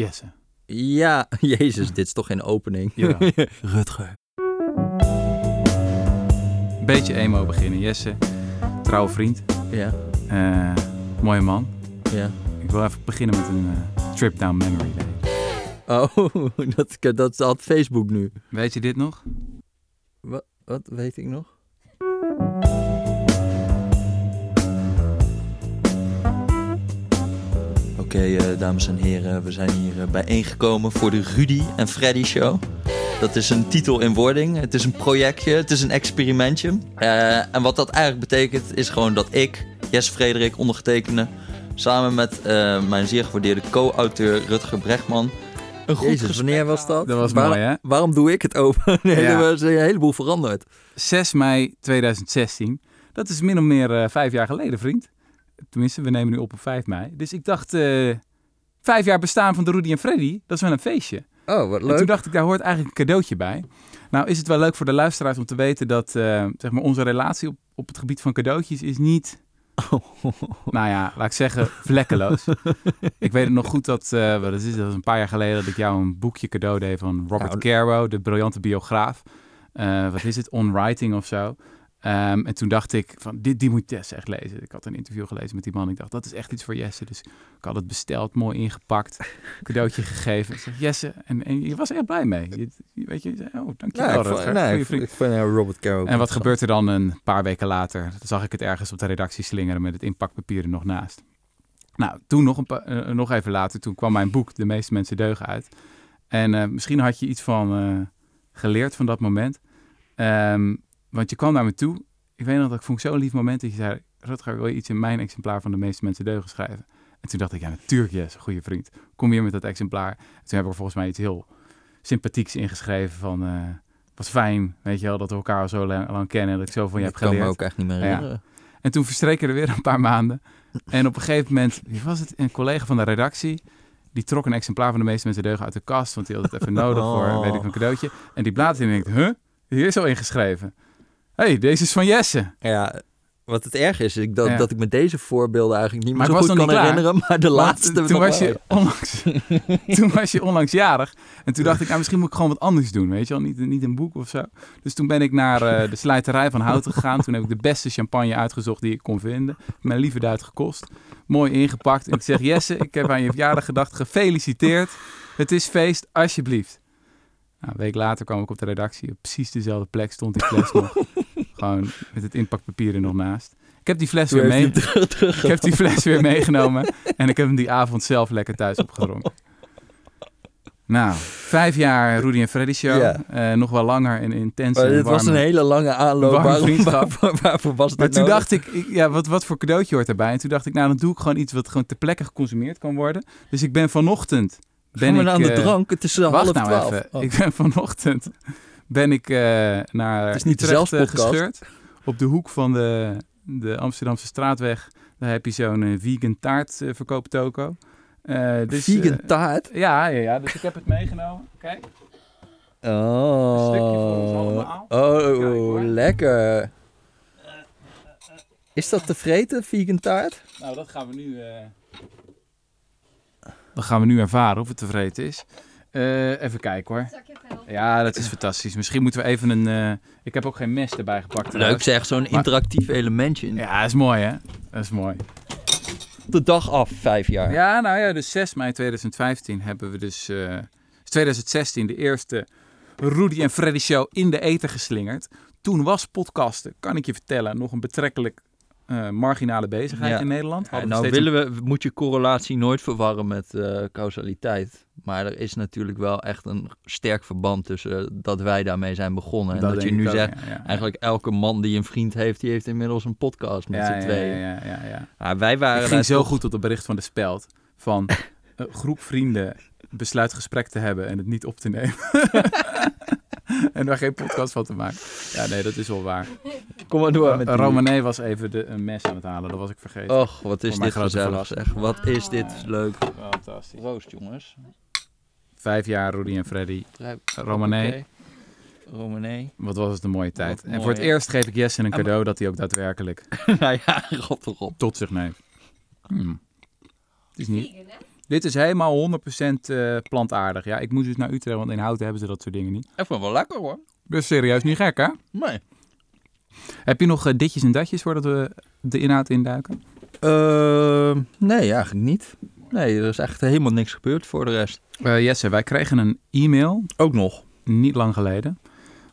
Jesse. Ja, jezus, dit is toch geen opening. Ja. Rutger. Beetje emo beginnen. Jesse, trouwe vriend. Ja, eh, mooie man. ja. Ik wil even beginnen met een eh, trip down memory lane. Oh, dat, dat had Facebook nu. Weet je dit nog? Wat, wat weet ik nog? Oké, eh, dames en heren, we zijn hier eh, bijeengekomen voor de Rudy en Freddy Show. Dat is een titel in wording. Het is een projectje, het is een experimentje. Eh, en wat dat eigenlijk betekent, is gewoon dat ik, Jes Frederik, ondergetekende, samen met eh, mijn zeer gewaardeerde co-auteur Rutger Brechtman. Een goed Jezus, wanneer was dat? Dat was Waar- mooi, hè? Waarom doe ik het open? Nee, Ja. Er is een heleboel veranderd. 6 mei 2016. Dat is min of meer vijf jaar geleden, vriend. Tenminste, we nemen nu op op 5 mei. Dus ik dacht, eh, vijf jaar bestaan van de Rudy en Freddy, dat is wel een feestje. Oh, wat En toen leuk. dacht ik, daar hoort eigenlijk een cadeautje bij. Nou is het wel leuk voor de luisteraars om te weten dat eh, zeg maar onze relatie op, op het gebied van cadeautjes is niet, nou ja, laat ik zeggen, vlekkeloos. ik weet het nog goed dat, eh, wat is dat is een paar jaar geleden dat ik jou een boekje cadeau deed van Robert Nou, Caro, de briljante biograaf. Wat is het, On Writing of zo. Ehm, en toen dacht ik, van dit, die moet Jesse echt lezen. Ik had een interview gelezen met die man. Ik dacht, dat is echt iets voor Jesse. Dus ik had het besteld, mooi ingepakt, cadeautje gegeven. Ik zeg, Jesse, en, en je was er echt blij mee. Je, weet je, je zei, oh, dankjewel. Nee, ik vond, nee, ik vriend. vond, ik vond ja, Robert Caro. En wat gebeurt er dan een paar weken later? Dan zag ik het ergens op de redactie slingeren met het inpakpapier er nog naast. Nou, toen nog, een pa- eh, nog even later, toen kwam mijn boek De meeste mensen deugen uit. En eh, misschien had je iets van eh, geleerd van dat moment. Ehm, want je kwam naar me toe. Ik weet nog dat ik vond ik zo'n lief moment dat je zei... Rutger, wil je iets in mijn exemplaar van De meeste mensen deugen schrijven? En toen dacht ik, ja natuurlijk yes, een goede vriend. Kom hier met dat exemplaar. Toen hebben we er volgens mij iets heel sympathieks ingeschreven van... eh was fijn, weet je wel, dat we elkaar al zo lang, lang kennen. Dat ik zo van je ik heb kan me geleerd. ook echt niet meer Ja. herinneren. En toen verstreken er weer een paar maanden. En op een gegeven moment, wie was het? Een collega van de redactie. Die trok een exemplaar van de meeste mensen deugen uit de kast. Want die had het even nodig voor, Oh. weet ik, een cadeautje. En die bladert in en denkt, huh? Hier is al ingeschreven. Hé, hey, deze is van Jesse. Ja, wat het erg is, ik, dat, Ja. dat ik met deze voorbeelden eigenlijk niet meer Maar zo ik goed kan klaar. herinneren. Maar de Want laatste toen was, wel. je onlangs, toen was je onlangs jarig. En toen dacht ik, nou, misschien moet ik gewoon wat anders doen. Weet je wel, niet, niet een boek of zo. Dus toen ben ik naar eh, de slijterij van Houten gegaan. Toen heb ik de beste champagne uitgezocht die ik kon vinden. Mijn lieve duit gekost. Mooi ingepakt. En ik zeg, Jesse, ik heb aan je verjaardag gedacht. Gefeliciteerd. Het is feest, alsjeblieft. Nou, een week later kwam ik op de redactie. Op precies dezelfde plek stond die fles nog. Gewoon met het inpakpapier er nog naast. Ik heb die fles weer mee... Ik heb die fles weer meegenomen en ik heb hem die avond zelf lekker thuis opgedronken. Nou, vijf jaar Rudy en Freddy show. Ja. Eh, nog wel langer en intens. Maar dit was een hele lange aanloop. Waarom, waarvoor, waarvoor was dit Maar toen nodig? dacht ik, ik- ja, wat, wat voor cadeautje hoort erbij? En toen dacht ik, nou dan doe ik gewoon iets wat gewoon ter plekke geconsumeerd kan worden. Dus ik ben vanochtend... Ben Gaan ik, aan de eh, drank? Het is Wacht half nou twaalf. even. Oh. Ik ben vanochtend ben ik eh, naar Het is niet Utrecht eh, gescheurd. Op de hoek van de, de Amsterdamse straatweg. Daar heb je zo'n eh, vegan taart verkooptoko. Dus, Vegan taart? ja, ja, ja, dus ik heb het meegenomen. Kijk. Oh. stukje voor ons allemaal. Oh, Kijk, hoor. lekker. Is dat te vreten, vegan taart? Nou, dat gaan we nu... eh, Dat gaan we nu ervaren of het tevreden is. Eh, even kijken hoor. Ja, dat is fantastisch. Misschien moeten we even een... eh, Ik heb ook geen mes erbij gepakt. Leuk trouwens. zeg, zo'n Maar- interactief elementje. in Ja, dat is mooi hè. Dat is mooi. De dag af, vijf jaar. Ja, nou ja, dus 6 mei 2015 hebben we dus... eh, is 2016 de eerste Rudy en Freddy show in de ether geslingerd. Toen was podcasten, kan ik je vertellen, nog een betrekkelijk eh, marginale bezigheid Ja. in Nederland. Ja, nou willen we, moet je correlatie nooit verwarren met eh, causaliteit. Maar er is natuurlijk wel echt een sterk verband tussen dat wij daarmee zijn begonnen. En dat, je nu ook, zegt, ja, eigenlijk elke man die een vriend heeft, die heeft inmiddels een podcast met z'n ja, tweeën. Ja, ja, ja, ja. Maar wij waren Ik daar ging zo goed op het bericht van de speld. Van een groep vrienden besluit gesprek te hebben en het niet op te nemen. en daar geen podcast van te maken. Ja, nee, dat is wel waar. Kom maar door met die- Romané was even de, een mes aan het halen, dat was ik vergeten. Och, wat is dit gezellig verrassing. zeg. Wat is dit leuk. Fantastisch. Roost jongens. Vijf jaar Rudy en Freddy. Romané. Oké. Romané. Wat was het een mooie tijd. En voor het eerst geef ik Jesse een En- cadeau dat hij ook daadwerkelijk nou ja, rot erop. tot zich neemt. Hmm. Het is niet... Dit is helemaal 100% eh, plantaardig. Ja, ik moest dus naar Utrecht, want in Houten hebben ze dat soort dingen niet. Ik wel lekker hoor. Dus serieus niet gek, hè? Nee. Heb je nog eh, ditjes en datjes voordat we de inhoud induiken? Uh, nee, eigenlijk niet. Nee, er is echt helemaal niks gebeurd voor de rest. Uh, Jesse, wij kregen een e-mail. Ook nog. Niet lang geleden.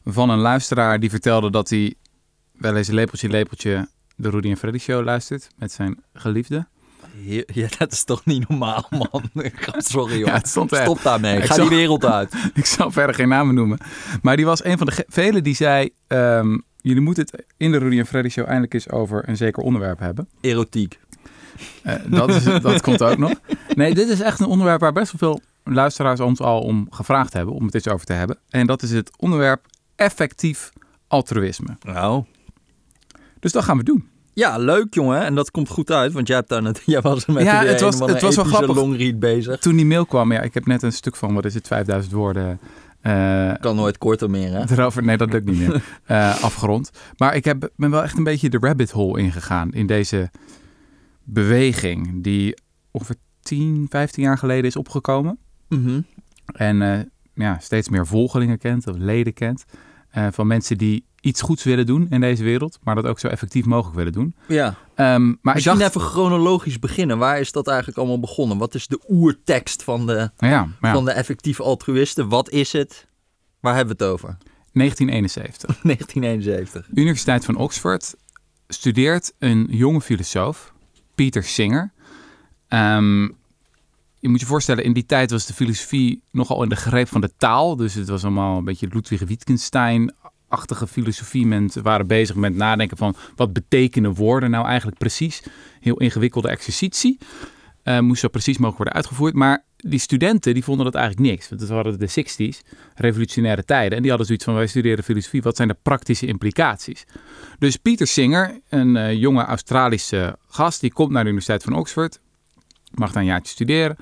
Van een luisteraar die vertelde dat hij wel eens lepeltje lepeltje de Rudy en Freddy show luistert met zijn geliefde. Ja, dat is toch niet normaal, man. Sorry. Ja, stond Stop daarmee. Ik Ga zal- die wereld uit. Ik zal verder geen namen noemen. Maar die was een van de velen die zei... ehm, jullie moeten het in de Rudy en Freddy show eindelijk eens over een zeker onderwerp hebben. Erotiek. Eh, dat, is, dat komt ook nog. Nee, dit is echt een onderwerp waar best wel veel luisteraars ons al om gevraagd hebben. Om het eens over te hebben. En dat is het onderwerp effectief altruïsme. Nou. Dus dat gaan we doen. Ja, leuk jongen. En dat komt goed uit, want jij, hebt daar net, jij was er met Ja, de het was- het was wel grappig. longread bezig. Toen die mail kwam, ja, ik heb net een stuk van, wat is het, 5000 woorden... eh, Kan nooit korter meer, hè? Erover, nee, dat lukt niet meer. eh, afgerond. Maar ik heb, ben wel echt een beetje de rabbit hole ingegaan in deze beweging die ongeveer 10, 15 jaar geleden is opgekomen. Mhm. En eh, ja, steeds meer volgelingen kent of leden kent. van mensen die iets goeds willen doen in deze wereld, maar dat ook zo effectief mogelijk willen doen. Ja. Ehm, maar ik Misschien dacht, even chronologisch beginnen. Waar is dat eigenlijk allemaal begonnen? Wat is de oertekst van de, ja, maar ja, van de effectieve altruïsten? Wat is het? Waar hebben we het over? 1971. 1971. Universiteit van Oxford studeert een jonge filosoof, Peter Singer. Ehm, je moet je voorstellen, in die tijd was de filosofie nogal in de greep van de taal. Dus het was allemaal een beetje Ludwig Wittgenstein-achtige filosofie. Mensen waren bezig met nadenken van wat betekenen woorden nou eigenlijk precies. Heel ingewikkelde exercitie. Eh, moest zo precies mogelijk worden uitgevoerd. Maar die studenten die vonden dat eigenlijk niks. Want het waren de 60s, revolutionaire tijden. En die hadden zoiets van, wij studeren filosofie. Wat zijn de praktische implicaties? Dus Pieter Singer, een eh, jonge Australische gast, die komt naar de Universiteit van Oxford. Mag daar een jaartje studeren.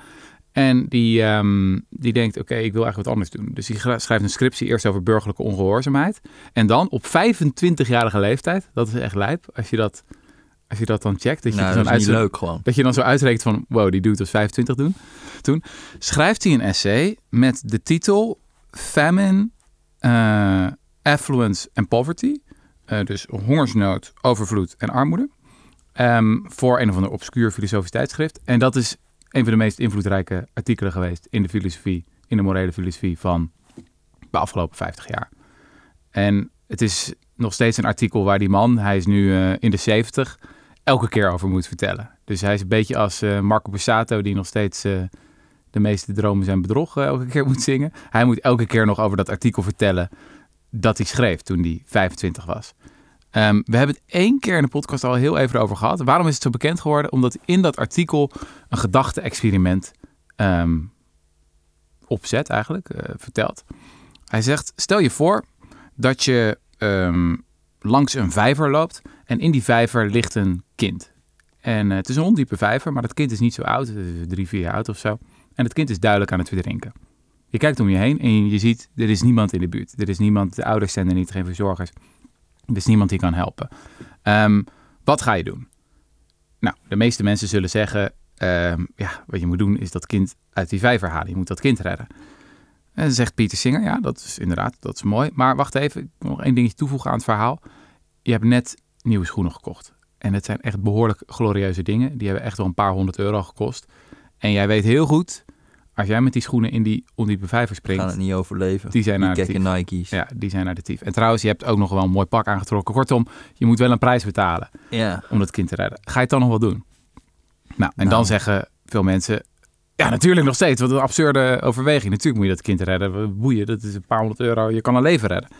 En die, ehm, die denkt, oké, ik wil eigenlijk wat anders doen. Dus die schrijft een scriptie eerst over burgerlijke ongehoorzaamheid. En dan op 25-jarige leeftijd, dat is echt lijp, als je dat, als je dat dan checkt. Dat je Nou, dat is niet leuk gewoon. dat je dan zo uitrekent van, wow, die dude was 25 doen. toen. Schrijft hij een essay met de titel Famine, eh, Affluence and Poverty. Eh, dus hongersnood, overvloed en armoede. Ehm, voor een of ander obscuur filosofisch tijdschrift. En dat is een van de meest invloedrijke artikelen geweest in de filosofie, in de morele filosofie van de afgelopen 50 jaar. En het is nog steeds een artikel waar die man, hij is nu eh, in de 70, elke keer over moet vertellen. Dus hij is een beetje als eh, Marco Borsato, die nog steeds eh, de meeste dromen zijn bedrog elke keer moet zingen. Hij moet elke keer nog over dat artikel vertellen dat hij schreef toen hij 25 was. Ehm, we hebben het één keer in de podcast al heel even over gehad. Waarom is het zo bekend geworden? Omdat in dat artikel een gedachte-experiment ehm, opzet, eigenlijk, eh, vertelt. Hij zegt, stel je voor dat je ehm, langs een vijver loopt en in die vijver ligt een kind. En eh, het is een ondiepe vijver, maar dat kind is niet zo oud, drie, vier jaar oud of zo. En het kind is duidelijk aan het verdrinken. Je kijkt om je heen en je ziet, er is niemand in de buurt. Er is niemand, de ouders zijn er niet, geen verzorgers. Er is niemand die kan helpen. Ehm, wat ga je doen? Nou, de meeste mensen zullen zeggen, ehm, ja, wat je moet doen is dat kind uit die vijver halen. Je moet dat kind redden. En zegt Pieter Singer, ja, dat is inderdaad, dat is mooi. Maar wacht even, ik wil nog één dingetje toevoegen aan het verhaal. Je hebt net nieuwe schoenen gekocht. En het zijn echt behoorlijk glorieuze dingen. Die hebben echt wel een paar honderd euro gekost. En jij weet heel goed, als jij met die schoenen in die ondiepe vijver We gaan het springt, niet overleven. die zijn Die naar gekke Nike's. ja, die zijn additief. En trouwens, je hebt ook nog wel een mooi pak aangetrokken. Kortom, je moet wel een prijs betalen Ja. om dat kind te redden. Ga je het dan nog wel doen? Nou, en Nou. dan zeggen veel mensen... Ja, natuurlijk nog steeds. Wat een absurde overweging. Natuurlijk moet je dat kind redden. Boeien, dat is een paar honderd euro. Je kan een leven redden.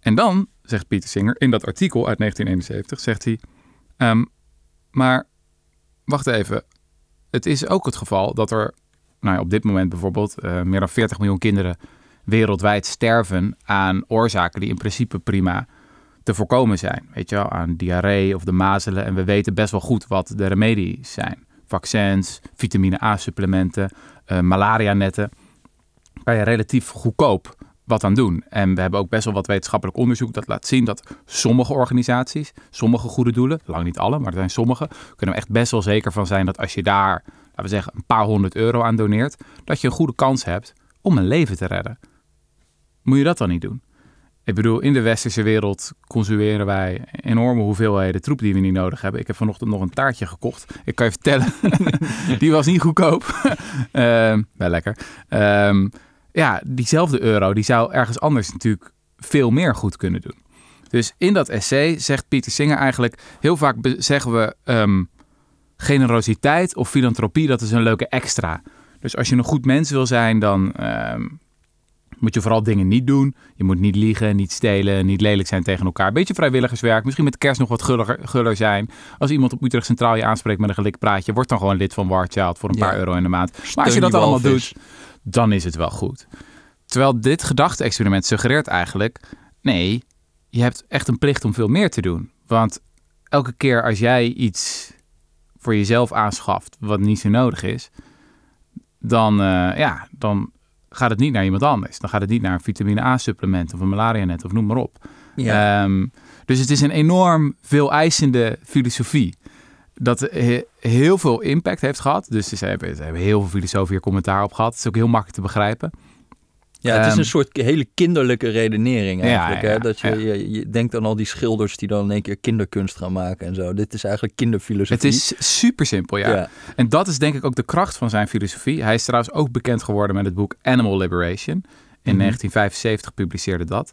En dan, zegt Pieter Singer, in dat artikel uit 1971, zegt hij... ehm, maar, wacht even. Het is ook het geval dat er, nou ja, op dit moment bijvoorbeeld... eh, meer dan 40 miljoen kinderen wereldwijd sterven aan oorzaken die in principe prima te voorkomen zijn. Weet je wel, aan diarree of de mazelen. En we weten best wel goed wat de remedies zijn. Vaccins, vitamine A-supplementen, eh malaria-netten. Kan je relatief goedkoop wat aan doen. En we hebben ook best wel wat wetenschappelijk onderzoek dat laat zien dat sommige organisaties, sommige goede doelen, lang niet alle, maar er zijn sommige, kunnen we echt best wel zeker van zijn dat als je daar laten we zeggen, een paar honderd euro aan doneert, dat je een goede kans hebt om een leven te redden. Moet je dat dan niet doen? Ik bedoel, in de westerse wereld consumeren wij enorme hoeveelheden troep die we niet nodig hebben. Ik heb vanochtend nog een taartje gekocht. Ik kan je vertellen, die was niet goedkoop. uh, wel lekker. Um, ja, diezelfde euro, die zou ergens anders natuurlijk veel meer goed kunnen doen. Dus in dat essay zegt Pieter Singer eigenlijk, heel vaak zeggen we um, generositeit of filantropie, dat is een leuke extra. Dus als je een goed mens wil zijn, dan um, moet je vooral dingen niet doen. Je moet niet liegen, niet stelen, niet lelijk zijn tegen elkaar. Beetje vrijwilligerswerk, misschien met kerst nog wat guller, guller zijn. Als iemand op Utrecht Centraal je aanspreekt met een gelik praatje, word dan gewoon lid van War Child voor een paar euro in de maand. maar als je dat allemaal doet, dan is het wel goed. Terwijl dit gedachte-experiment suggereert eigenlijk, nee, je hebt echt een plicht om veel meer te doen. Want elke keer als jij iets voor jezelf aanschaft wat niet zo nodig is, dan, uh, ja, dan gaat het niet naar iemand anders. Dan gaat het niet naar een vitamine A-supplement of een malaria-net of noem maar op. Ja. Um, dus het is een enorm veel eisende filosofie. Dat heel veel impact heeft gehad. Dus ze hebben, ze hebben heel veel filosofen hier commentaar op gehad. Het is ook heel makkelijk te begrijpen. Ja, het is een ehm, soort hele kinderlijke redenering eigenlijk. Ja, ja, hè? Dat je, je, je, denkt aan al die schilders die dan in één keer kinderkunst gaan maken en zo. Dit is eigenlijk kinderfilosofie. Het is super simpel, ja. En dat is denk ik ook de kracht van zijn filosofie. Hij is trouwens ook bekend geworden met het boek Animal Liberation. In 1975 mhm. publiceerde dat.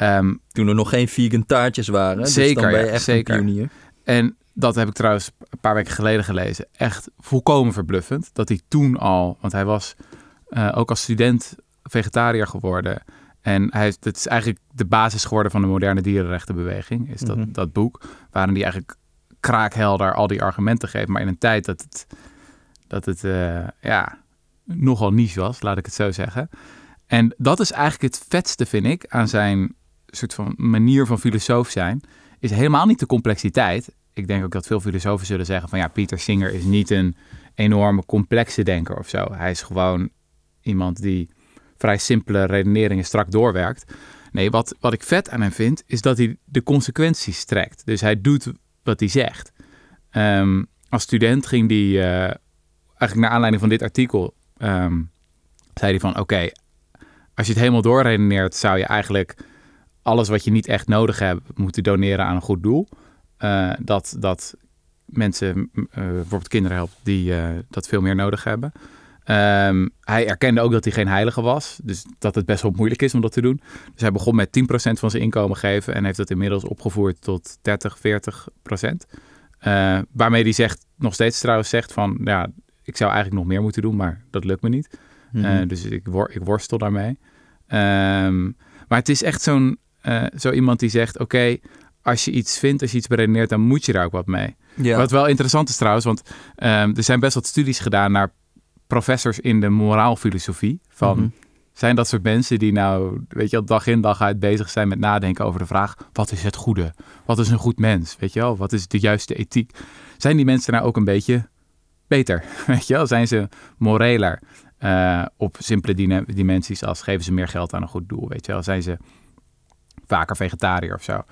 Um, Toen er nog geen vegan taartjes waren. Zeker, dus dan ben je echt zeker. een pionier. En dat heb ik trouwens een paar weken geleden gelezen. Echt volkomen verbluffend. Dat hij toen al, want hij was uh, ook als student vegetariër geworden. En hij is, het is eigenlijk de basis geworden van de moderne dierenrechtenbeweging. Is dat, mhm. dat boek. Waarin hij eigenlijk kraakhelder al die argumenten geeft. Maar in een tijd dat het, dat het uh, ja, nogal niche was, laat ik het zo zeggen. En dat is eigenlijk het vetste, vind ik, aan zijn soort van manier van filosoof zijn. Is helemaal niet de complexiteit. Ik denk ook dat veel filosofen zullen zeggen van ja, Pieter Singer is niet een enorme complexe denker of zo. Hij is gewoon iemand die vrij simpele redeneringen strak doorwerkt. Nee, wat, wat ik vet aan hem vind, is dat hij de consequenties trekt. Dus hij doet wat hij zegt. Um, als student ging hij, uh, eigenlijk naar aanleiding van dit artikel, um, zei hij van oké, als je het helemaal doorredeneert, zou je eigenlijk alles wat je niet echt nodig hebt, moeten doneren aan een goed doel. Uh, dat, dat mensen, uh, bijvoorbeeld kinderen helpt, die dat veel meer nodig hebben. Um, hij erkende ook dat hij geen heilige was. Dus dat het best wel moeilijk is om dat te doen. Dus hij begon met 10% van zijn inkomen geven. En heeft dat inmiddels opgevoerd tot 30, 40%. Uh, waarmee hij zegt, nog steeds trouwens zegt van... Ja, ik zou eigenlijk nog meer moeten doen, maar dat lukt me niet. Mm -hmm. uh, dus ik, wor ik worstel daarmee. Um, maar het is echt zo'n uh, zo iemand die zegt... Oké, als je iets vindt, als je iets beredeneert... dan moet je daar ook wat mee. Ja. Wat wel interessant is trouwens, want um, er zijn best wat studies gedaan naar professors in de moraalfilosofie. Van mhm. zijn dat soort mensen die nou, weet je, dag in dag uit bezig zijn met nadenken over de vraag: wat is het goede? Wat is een goed mens? Weet je wel, wat is de juiste ethiek? Zijn die mensen nou ook een beetje beter? Weet je wel, zijn ze moreler uh, op simpele dimensies als geven ze meer geld aan een goed doel? Weet je wel, zijn ze vaker vegetariër of zo?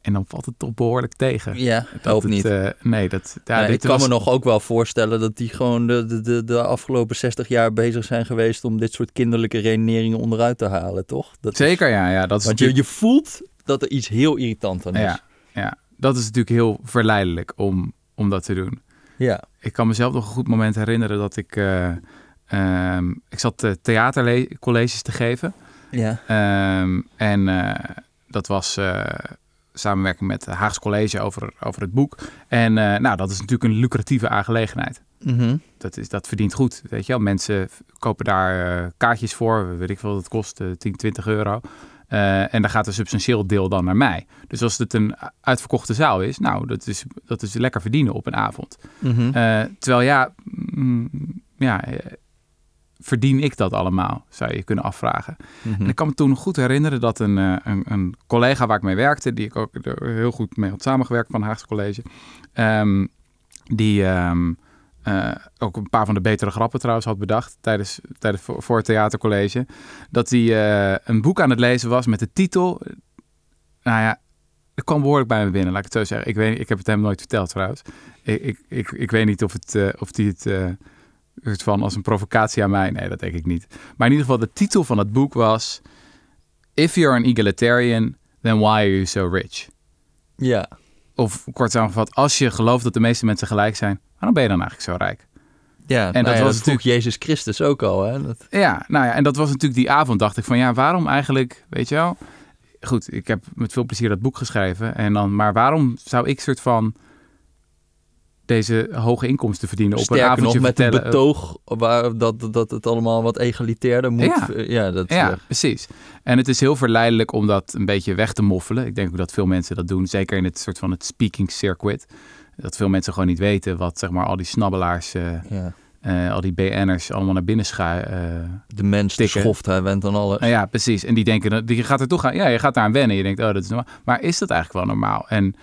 En dan valt het toch behoorlijk tegen. Ja, dat hoop niet. Uh, nee, dat, ja, ik kan me nog ook wel voorstellen dat die gewoon de, de, de, afgelopen 60 jaar bezig zijn geweest om dit soort kinderlijke redeneringen onderuit te halen, toch? Dat Zeker, ja. ja dat is want je, je voelt dat er iets heel irritant aan is. Ja, ja, dat is natuurlijk heel verleidelijk om, om dat te doen. Ja. Ik kan mezelf nog een goed moment herinneren dat ik... Uh, um, ik zat uh, theatercolleges te geven. Ja. Um, en dat was samenwerking met Haags College over, over het boek. En uh, nou, dat is natuurlijk een lucratieve aangelegenheid. Mm dat, is, dat verdient goed, weet je wel. Mensen kopen daar uh, kaartjes voor, weet ik veel, dat kost uh, 10, 20 euro. Uh, en daar gaat een substantieel deel dan naar mij. Dus als het een uitverkochte zaal is, nou, dat is, dat is lekker verdienen op een avond. Mm -hmm. terwijl ja, mm, ja verdien ik dat allemaal, zou je kunnen afvragen. Mhm. En ik kan me toen goed herinneren dat een, eh, een, een, collega waar ik mee werkte, die ik ook heel goed mee had samengewerkt van Haagse College, um, die um, uh, ook een paar van de betere grappen trouwens had bedacht tijdens, tijdens voor, voor het theatercollege, dat hij uh, een boek aan het lezen was met de titel, nou ja, het kwam behoorlijk bij me binnen, laat ik het zo zeggen. Ik, weet, ik heb het hem nooit verteld trouwens. Ik, ik, ik, ik weet niet of, het, uh, of die het soort van als een provocatie aan mij. Nee, dat denk ik niet. Maar in ieder geval, de titel van het boek was... If you're an egalitarian, then why are you so rich? Ja. Of kort samengevat, als je gelooft dat de meeste mensen gelijk zijn, waarom ben je dan eigenlijk zo rijk? Ja, en nou dat ja, was natuurlijk Jezus Christus ook al. Hè? Dat... Ja, nou ja, en dat was natuurlijk die avond, dacht ik van ja, waarom eigenlijk, weet je wel? Goed, ik heb met veel plezier dat boek geschreven. En dan, maar waarom zou ik soort van deze hoge inkomsten verdienen op Sterker een avondje nog, met vertellen. een betoog waar dat, dat het allemaal wat egalitairder moet. Ja, ja, dat, ja precies. En het is heel verleidelijk om dat een beetje weg te moffelen. Ik denk ook dat veel mensen dat doen, zeker in het soort van het speaking circuit. Dat veel mensen gewoon niet weten wat zeg maar al die snabbelaars, uh, ja. uh, al die BN'ers allemaal naar binnen schuiven. Uh, de mens, de schoft, hij went dan alles. Nou ja, precies. En die denken, die gaat er toch aan, ja, je gaat daar aan wennen. Je denkt, oh, dat is normaal. Maar is dat eigenlijk wel normaal? En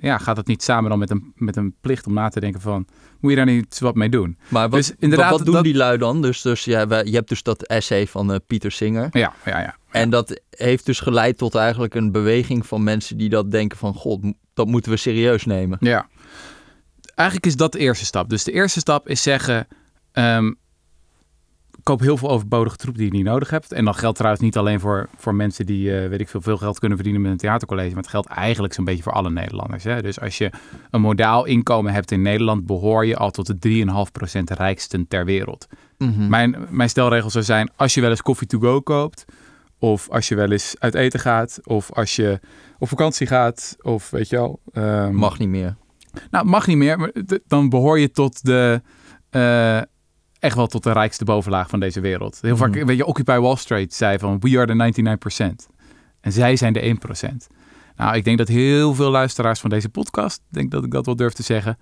ja, gaat het niet samen dan met een, met een plicht om na te denken van... moet je daar niet wat mee doen? Maar wat, dus inderdaad, wat doen dat... die lui dan? Dus, dus ja, je hebt dus dat essay van uh, Pieter Singer. Ja, ja, ja. En dat heeft dus geleid tot eigenlijk een beweging van mensen die dat denken van... god, dat moeten we serieus nemen. Ja. Eigenlijk is dat de eerste stap. Dus de eerste stap is zeggen... Um, koop heel veel overbodige troep die je niet nodig hebt. En dan geldt trouwens niet alleen voor, voor mensen die, uh, weet ik veel, veel geld kunnen verdienen met een theatercollege. Maar het geldt eigenlijk zo'n beetje voor alle Nederlanders. Hè? Dus als je een modaal inkomen hebt in Nederland, behoor je al tot de 3,5% rijksten ter wereld. Mm -hmm. mijn, mijn stelregel zou zijn, als je wel eens koffie to go koopt, of als je wel eens uit eten gaat, of als je op vakantie gaat, of weet je wel. Um, mag niet meer. Nou, mag niet meer, maar dan behoor je tot de... Uh, echt wel tot de rijkste bovenlaag van deze wereld. Heel vaak, mm. weet je, Occupy Wall Street zei van we are the 99%. En zij zijn de 1%. Nou, ik denk dat heel veel luisteraars van deze podcast, denk dat ik dat wel durf te zeggen,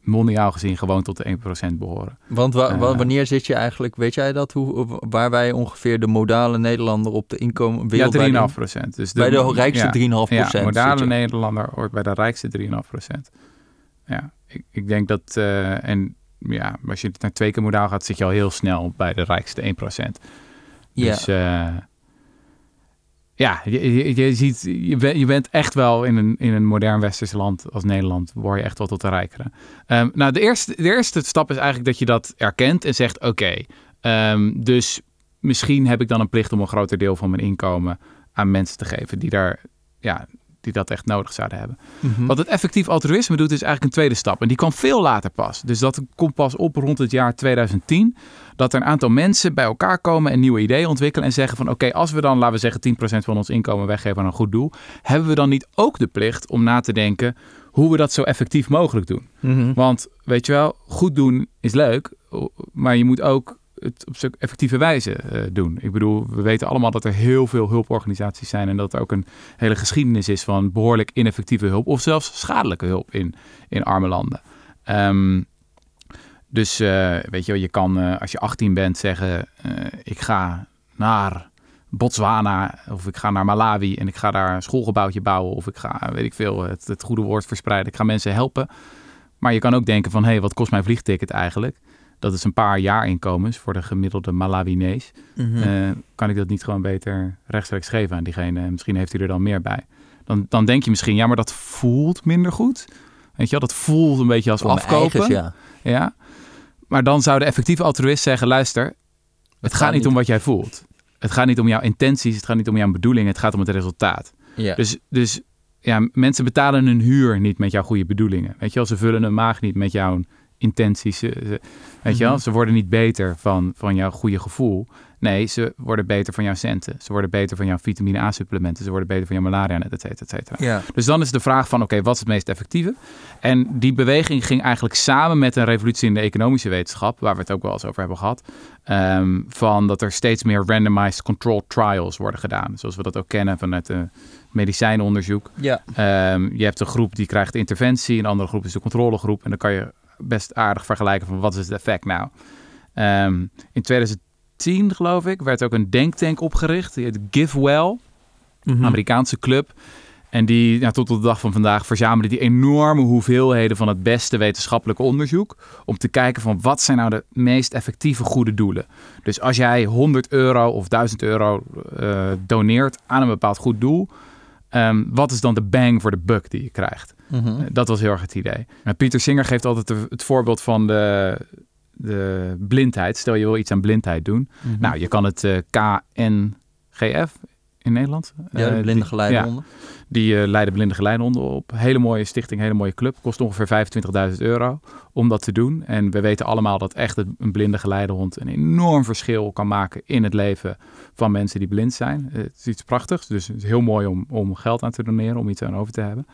mondiaal gezien gewoon tot de 1% behoren. Want wa uh, wanneer zit je eigenlijk, weet jij dat, hoe, waar wij ongeveer de modale Nederlander op de inkomen wereld Ja, 3,5%. Dus de, bij de rijkste ja, 3,5%. Ja, modale Nederlander hoort bij de rijkste 3,5%. Ja, ik, ik denk dat, uh, en ja, als je naar twee keer modaal gaat, zit je al heel snel bij de rijkste 1%. Ja. Dus uh, ja, je, je, je, ziet, je, ben, je bent echt wel in een, in een modern westers land als Nederland, word je echt wel tot de rijkere. Um, nou, de eerste, de eerste stap is eigenlijk dat je dat erkent en zegt, oké, okay, um, dus misschien heb ik dan een plicht om een groter deel van mijn inkomen aan mensen te geven die daar ja, die dat echt nodig zouden hebben. Mm -hmm. Wat het effectief altruïsme doet, is eigenlijk een tweede stap. En die kwam veel later pas. Dus dat komt pas op rond het jaar 2010. Dat er een aantal mensen bij elkaar komen en nieuwe ideeën ontwikkelen. En zeggen van oké, okay, als we dan, laten we zeggen, 10% van ons inkomen weggeven aan een goed doel. Hebben we dan niet ook de plicht om na te denken hoe we dat zo effectief mogelijk doen? Mm -hmm. Want weet je wel, goed doen is leuk. Maar je moet ook het op zo'n effectieve wijze uh, doen. Ik bedoel, we weten allemaal dat er heel veel hulporganisaties zijn en dat er ook een hele geschiedenis is van behoorlijk ineffectieve hulp of zelfs schadelijke hulp in, in arme landen. Um, dus uh, weet je, je kan uh, als je 18 bent zeggen: ik ga naar Botswana of ik ga naar Malawi en ik ga daar een schoolgebouwtje bouwen of ik ga, weet ik veel, het, het goede woord verspreiden. Ik ga mensen helpen. Maar je kan ook denken van, hé, hey, wat kost mijn vliegticket eigenlijk? Dat is een paar jaar inkomens voor de gemiddelde Malawinees. Mm -hmm. uh, kan ik dat niet gewoon beter rechtstreeks geven aan diegene? Misschien heeft hij er dan meer bij. Dan, dan denk je misschien, ja, maar dat voelt minder goed. Weet je wel, dat voelt een beetje als voor afkopen. Eigens, ja. ja. Maar dan zou de effectieve altruïst zeggen, luister, het, het gaat, gaat niet om wat jij voelt. Het gaat niet om jouw intenties, het gaat niet om jouw bedoelingen, het gaat om het resultaat. Ja. Dus, dus ja, mensen betalen hun huur niet met jouw goede bedoelingen. Weet je wel, ze vullen hun maag niet met jouw intenties. Ze, ze, weet je wel, ze worden niet beter van, van jouw goede gevoel. Nee, ze worden beter van jouw centen. Ze worden beter van jouw vitamine A-supplementen. Ze worden beter van jouw malaria et cetera, et cetera. Dus dan is de vraag van, oké, okay, wat is het meest effectieve? En die beweging ging eigenlijk samen met een revolutie in de economische wetenschap, waar we het ook wel eens over hebben gehad, um, van dat er steeds meer randomized controlled trials worden gedaan. Zoals we dat ook kennen vanuit de medicijnonderzoek. Ja. Um, je hebt een groep die krijgt interventie, een andere groep is de controlegroep. En dan kan je best aardig vergelijken van wat is het effect nou. Um, in 2010 geloof ik werd ook een denktank opgericht. Die heet GiveWell, een Amerikaanse club. En die ja, tot op de dag van vandaag verzamelen die enorme hoeveelheden van het beste wetenschappelijke onderzoek. Om te kijken van wat zijn nou de meest effectieve goede doelen. Dus als jij 100 euro of 1000 euro uh, doneert aan een bepaald goed doel. Ehm, wat is dan de bang voor de buck die je krijgt? Mhm. Eh, Dat was heel erg het idee. Pieter Singer geeft altijd de- het voorbeeld van de, de blindheid. Stel je wil iets aan blindheid doen. Mhm. Nou, je kan het eh, KNGF in Nederland. ja, de eh, blinde die- geleidehonden. die eh, leiden blinde geleidehonden op. Hele mooie stichting, hele mooie club. Kost ongeveer 25.000 euro om dat te doen. En we weten allemaal dat echt een blinde geleidehond een enorm verschil kan maken in het leven van mensen die blind zijn. Het is iets prachtigs, dus het is heel mooi om, om geld aan te doneren, om iets aan over te hebben.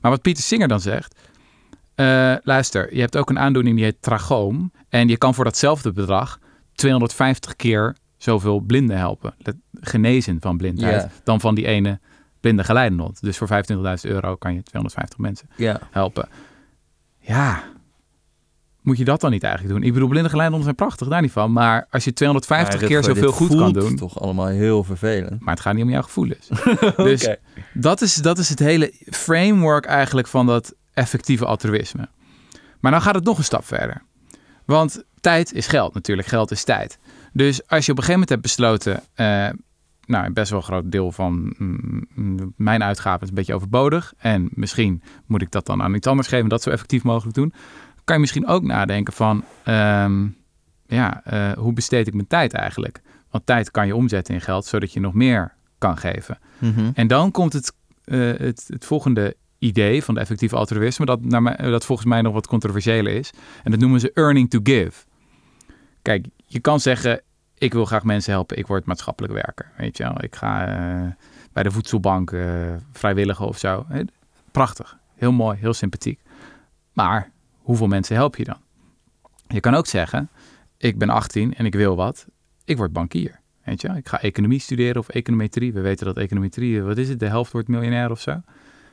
Maar wat Pieter Singer dan zegt, eh, luister, je hebt ook een aandoening die heet trachoom. En je kan voor datzelfde bedrag 250 keer zoveel blinden helpen. Genezen van blindheid. Dan van die ene blinde geleidehond. Dus voor 25.000 euro kan je 250 mensen helpen. Ja, moet je dat dan niet eigenlijk doen? Ik bedoel, blinde geleidehonden zijn prachtig, daar niet van. Maar als je 250 Maar keer zoveel goed kan doen... toch allemaal heel vervelend. Maar het gaat niet om jouw gevoelens. Dus dat, is, dat is het hele framework eigenlijk van dat effectieve altruïsme. Maar dan gaat het nog een stap verder. Want tijd is geld natuurlijk. Geld is tijd. Dus als je op een gegeven moment hebt besloten... eh, nou, best wel een groot deel van mm, mm, mijn uitgaven is een beetje overbodig. En misschien moet ik dat dan aan iets anders geven... en dat zo effectief mogelijk doen. Kan je misschien ook nadenken van... ehm, ja, eh, hoe besteed ik mijn tijd eigenlijk? Want tijd kan je omzetten in geld... zodat je nog meer kan geven. Mhm. En dan komt het, eh, het, het volgende idee van de effectieve altruïsme, dat, naar mij, dat volgens mij nog wat controversiëler is. En dat noemen ze earning to give. Kijk, je kan zeggen, ik wil graag mensen helpen, ik word maatschappelijk werker. Weet je wel, ik ga eh, bij de voedselbank eh, vrijwilliger of zo. Eh, Prachtig, heel mooi, heel sympathiek. Maar hoeveel mensen help je dan? Je kan ook zeggen, ik ben 18 en ik wil wat, ik word bankier. Weet je, wel. ik ga economie studeren of econometrie. We weten dat econometrie, eh, wat is het, de helft wordt miljonair of zo.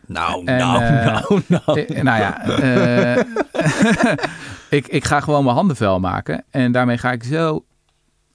Nou, En, nou, eh, nou, nou. Eh, nou ja, eh, ik, ik ga gewoon mijn handen vuil maken. En daarmee ga ik zo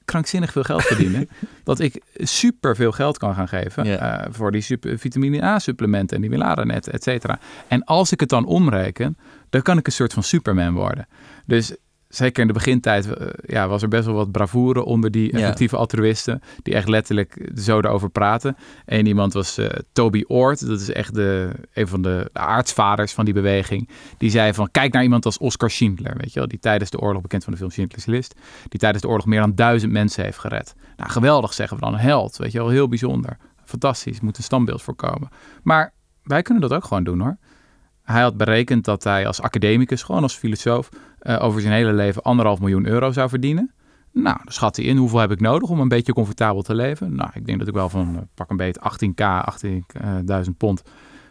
krankzinnig veel geld verdienen. dat ik super veel geld kan gaan geven. Eh, voor die super, vitamine A supplementen en die Milaranet, et cetera. En als ik het dan omreken, dan kan ik een soort van superman worden. Dus zeker in de begintijd eh, ja, was er best wel wat bravoure onder die Ja. effectieve altruïsten. Die echt letterlijk zo erover praten. Eén iemand was eh, Toby Oort. Dat is echt de, een van de, de aartsvaders van die beweging. Die zei van, kijk naar iemand als Oscar Schindler. Weet je wel, die tijdens de oorlog, bekend van de film Schindler's List. Die tijdens de oorlog meer dan duizend mensen heeft gered. Nou, geweldig zeggen we dan. Een held, weet je wel, heel bijzonder. Fantastisch, moet een standbeeld voorkomen. Maar wij kunnen dat ook gewoon doen hoor. Hij had berekend dat hij als academicus, gewoon als filosoof, eh, over zijn hele leven anderhalf miljoen euro zou verdienen. Nou, dan schat hij in hoeveel heb ik nodig om een beetje comfortabel te leven. Nou, ik denk dat ik wel van eh, pak een beetje 18k, 18.000 pond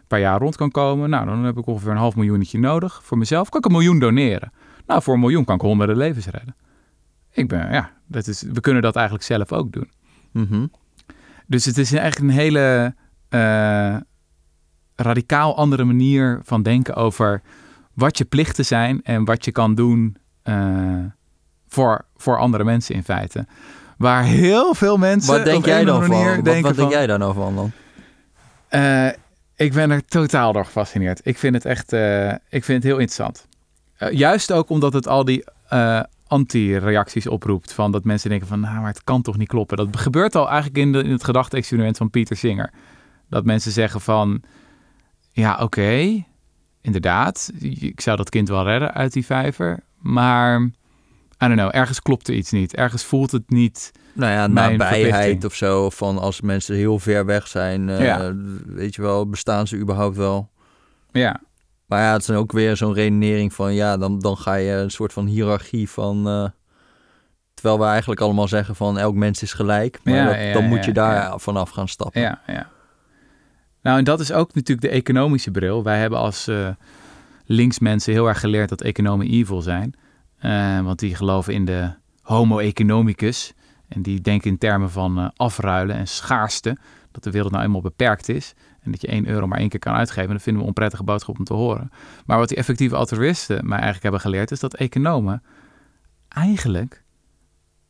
per jaar rond kan komen. Nou, dan heb ik ongeveer een half miljoentje nodig. Voor mezelf kan ik een miljoen doneren. Nou, voor een miljoen kan ik honderden levens redden. Ik ben, ja, dat is, we kunnen dat eigenlijk zelf ook doen. Mhm. Dus het is eigenlijk een hele eh, radicaal andere manier van denken over wat je plichten zijn en wat je kan doen eh, voor, voor andere mensen in feite. Waar heel veel mensen. Wat denk jij dan van? manier Wat, denk van, jij daar nou van dan? eh, ik ben er totaal door gefascineerd. Ik vind het echt eh, ik vind het heel interessant. Juist ook omdat het al die anti-reacties oproept. Van dat mensen denken van, nou, maar het kan toch niet kloppen. Dat gebeurt al eigenlijk in, de, in het gedachte-experiment van Pieter Singer. Dat mensen zeggen van, ja, oké, inderdaad. Ik zou dat kind wel redden uit die vijver. Maar, I don't know, ergens klopt er iets niet. Ergens voelt het niet... Nou ja, nabijheid of zo. Van als mensen heel ver weg zijn, eh, Ja. weet je wel, bestaan ze überhaupt wel? Ja, Maar ja, het is ook weer zo'n redenering van, ja, dan, dan ga je een soort van hiërarchie van... eh, terwijl we eigenlijk allemaal zeggen van, elk mens is gelijk. Maar Ja, dat- ja, dan moet je daar vanaf gaan stappen. Ja, ja. Nou, en dat is ook natuurlijk de economische bril. Wij hebben als eh linksmensen heel erg geleerd dat economen evil zijn. Eh, want die geloven in de homo economicus. En die denken in termen van eh, afruilen en schaarste. Dat de wereld nou eenmaal beperkt is. En dat je 1 euro maar één keer kan uitgeven. Dat vinden we een onprettige boodschap om te horen. Maar wat die effectieve altruïsten mij eigenlijk hebben geleerd... is dat economen eigenlijk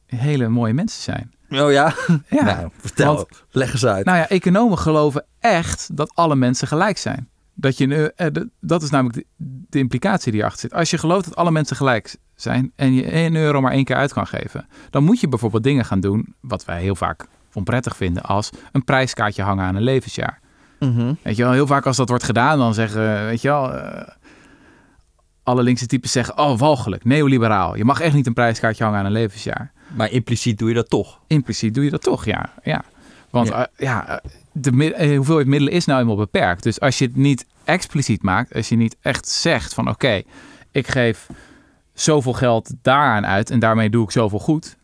hele mooie mensen zijn. Oh ja? Ja, nou, vertel. want- Leg eens uit. nou ja, economen geloven echt dat alle mensen gelijk zijn. Dat, je, eh, de- dat is namelijk de, de implicatie die erachter zit. Als je gelooft dat alle mensen gelijk zijn en je 1 euro maar één keer uit kan geven, dan moet je bijvoorbeeld dingen gaan doen, wat wij heel vaak onprettig vinden, als een prijskaartje hangen aan een levensjaar. Mhm. Weet je wel, heel vaak als dat wordt gedaan, dan zeggen, weet je wel, eh, alle linkse types zeggen, oh, walgelijk, neoliberaal. Je mag echt niet een prijskaartje hangen aan een levensjaar. Maar impliciet doe je dat toch. Impliciet doe je dat toch, ja. ja. Want Ja. ja, ja eh, de eh, hoeveelheid middelen is nou eenmaal beperkt. Dus als je het niet expliciet maakt, als je niet echt zegt van, oké, ik geef zoveel geld daaraan uit en daarmee doe ik zoveel goed,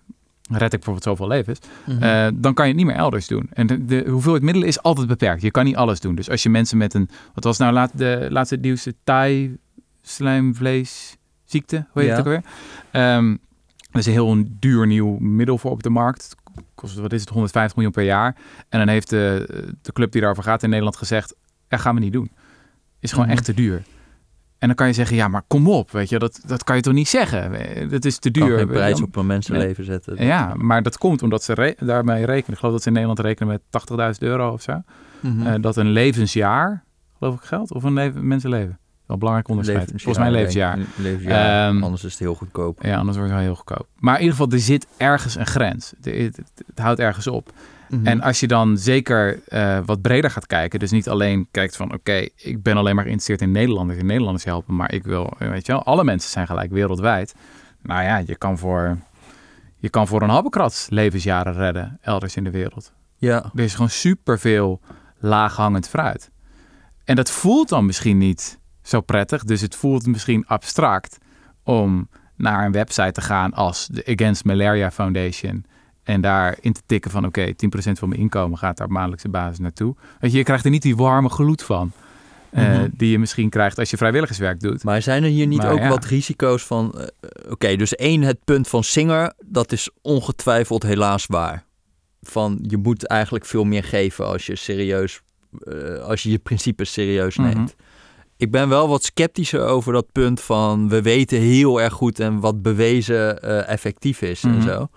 red ik bijvoorbeeld zoveel levens, Mhm. eh, dan kan je het niet meer elders doen. En de, de hoeveelheid middelen is altijd beperkt. Je kan niet alles doen. Dus als je mensen met een, wat was nou laat, de laatste nieuwste Thai slijmvleesziekte, hoe heet Ja. het ook alweer? Ehm, dat is een heel duur nieuw middel voor op de markt. Het kost, wat is het, 150 miljoen per jaar. En dan heeft de, de club die daarover gaat in Nederland gezegd, ja, gaan we niet doen. Is gewoon Mhm. echt te duur. En dan kan je zeggen, ja, maar kom op, weet je, dat, dat kan je toch niet zeggen? Dat is te Kan duur. geen prijs op een mensenleven zetten. ja, maar dat komt omdat ze re- daarmee rekenen. Ik geloof dat ze in Nederland rekenen met 80.000 euro of zo. Mhm. Eh, dat een levensjaar, geloof ik, geldt. Of een leven, mensenleven. Wel belangrijk onderscheid. Volgens mij levensjaar. Ehm, Anders is het heel goedkoop. Ja, anders wordt het wel heel goedkoop. Maar in ieder geval, er zit ergens een grens. Het, het, het houdt ergens op. Mhm. En als je dan zeker eh, wat breder gaat kijken, dus niet alleen kijkt van oké, ik ben alleen maar geïnteresseerd in Nederlanders en Nederlanders helpen, maar ik wil, eh, weet je wel, alle mensen zijn gelijk wereldwijd. Nou ja, je kan voor, je kan voor een habbekrats levensjaren redden elders in de wereld. ja. Er is gewoon superveel laaghangend fruit. En dat voelt dan misschien niet zo prettig, dus het voelt misschien abstract om naar een website te gaan als de Against Malaria Foundation en daar in te tikken van oké, 10% van mijn inkomen gaat daar op maandelijkse basis naartoe. Weet je, je krijgt er niet die warme gloed van. eh, Mhm. Die je misschien krijgt als je vrijwilligerswerk doet. Maar zijn er hier niet Maar ook ja. wat risico's van... eh, Oké, dus één, het punt van Singer, dat is ongetwijfeld helaas waar. Van, je moet eigenlijk veel meer geven als je serieus... eh, als je je principes serieus Mhm. neemt. Ik ben wel wat sceptischer over dat punt van... we weten heel erg goed en wat bewezen eh, effectief is en Mhm. zo.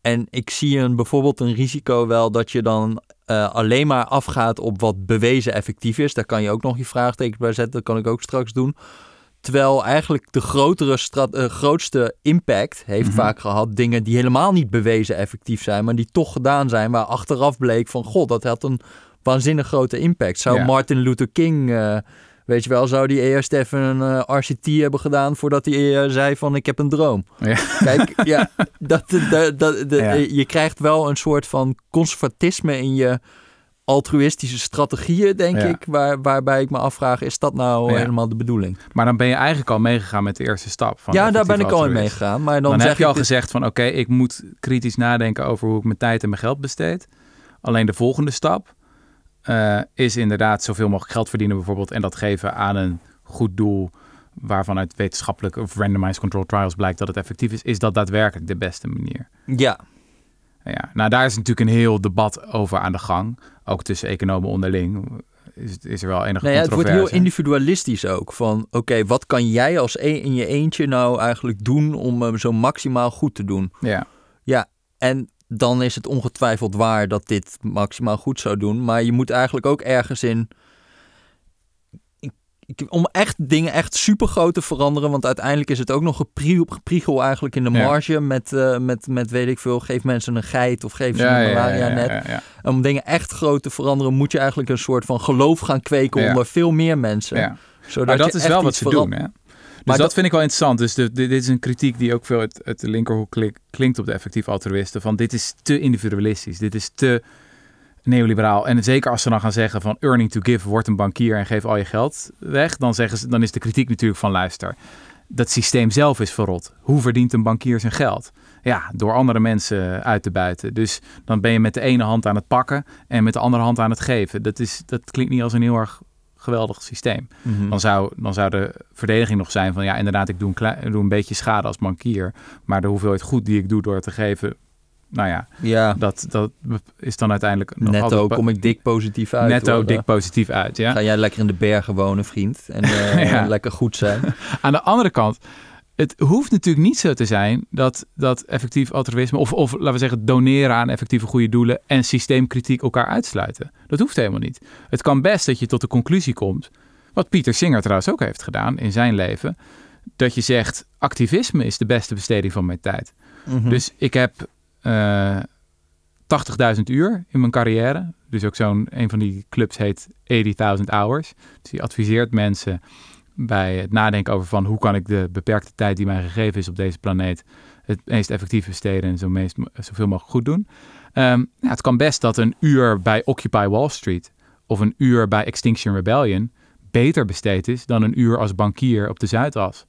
En ik zie een, bijvoorbeeld een risico wel dat je dan eh, alleen maar afgaat op wat bewezen effectief is. Daar kan je ook nog je vraagtekens bij zetten. Dat kan ik ook straks doen. Terwijl eigenlijk de grotere eh, grootste impact heeft Mhm. vaak gehad dingen die helemaal niet bewezen effectief zijn, maar die toch gedaan zijn, waar achteraf bleek van god, dat had een waanzinnig grote impact. Zou Ja. Martin Luther King, weet je wel, zou die eerst even een eh, RCT hebben gedaan voordat hij eh, zei van ik heb een droom. Ja. Kijk, ja, dat, dat, dat, Ja. je krijgt wel een soort van conservatisme in je altruïstische strategieën, denk Ja. ik, waar, waarbij ik me afvraag, is dat nou Ja. helemaal de bedoeling? Maar dan ben je eigenlijk al meegegaan met de eerste stap. Van ja, daar ben ik al in meegegaan. Maar dan, heb je al dus- gezegd van oké, ik moet kritisch nadenken over hoe ik mijn tijd en mijn geld besteed. Alleen de volgende stap eh, is inderdaad zoveel mogelijk geld verdienen bijvoorbeeld en dat geven aan een goed doel waarvan uit wetenschappelijk of randomized control trials blijkt dat het effectief is, is dat daadwerkelijk de beste manier. ja, Ja, nou daar is natuurlijk een heel debat over aan de gang, ook tussen economen onderling. Is, is er wel enige nou ja, het wordt heel controverse. individualistisch ook. Van oké, wat kan jij als e- in je eentje nou eigenlijk doen om hem zo maximaal goed te doen? Ja, En dan is het ongetwijfeld waar dat dit maximaal goed zou doen. Maar je moet eigenlijk ook ergens in. Om echt dingen echt super groot te veranderen. Want uiteindelijk is het ook nog geprie- gepriegel eigenlijk in de Ja. marge. Met, eh, met, met weet ik veel, geef mensen een geit of geef ze ja, een malaria ja, net. Om dingen echt groot te veranderen moet je eigenlijk een soort van geloof gaan kweken onder veel meer mensen. Zodat Maar dat je is echt wel wat ze doen, hè? Dus Maar dat, dat- vind ik wel interessant. Dus de, de- dit is een kritiek die ook veel uit, uit de linkerhoek klinkt op de effectief altruïsten. Van dit is te individualistisch. Dit is te neoliberaal. En zeker als ze dan gaan zeggen van earning to give, word een bankier en geef al je geld weg. Dan, zeggen ze, dan is de kritiek natuurlijk van luister. Dat systeem zelf is verrot. Hoe verdient een bankier zijn geld? Ja, door andere mensen uit te buiten. Dus dan ben je met de ene hand aan het pakken en met de andere hand aan het geven. Dat, is, dat klinkt niet als een heel erg geweldig systeem Mhm. dan zou, dan zou de verdediging nog zijn van ja, inderdaad, ik doe een, klei- ik doe een beetje schade als bankier. Maar de hoeveelheid goed die ik doe door te geven, nou ja, Ja, dat, dat is dan uiteindelijk nog netto kom ik dik positief uit. netto hoor. dik positief uit. Ja? Ga jij lekker in de bergen wonen, vriend. En eh, Ja. lekker goed zijn. Aan de andere kant, het hoeft natuurlijk niet zo te zijn dat, dat effectief altruïsme, of, of laten we zeggen, doneren aan effectieve goede doelen en systeemkritiek elkaar uitsluiten. Dat hoeft helemaal niet. Het kan best dat je tot de conclusie komt, wat Pieter Singer trouwens ook heeft gedaan in zijn leven, dat je zegt, activisme is de beste besteding van mijn tijd. Mhm. Dus ik heb eh, 80.000 uur in mijn carrière. Dus ook zo'n, een van die clubs heet 80.000 hours. Dus die adviseert mensen bij het nadenken over van hoe kan ik de beperkte tijd die mij gegeven is op deze planeet het meest effectief besteden en zo meest, zoveel mogelijk goed doen. Ehm, ja, het kan best dat een uur bij Occupy Wall Street of een uur bij Extinction Rebellion beter besteed is dan een uur als bankier op de Zuidas.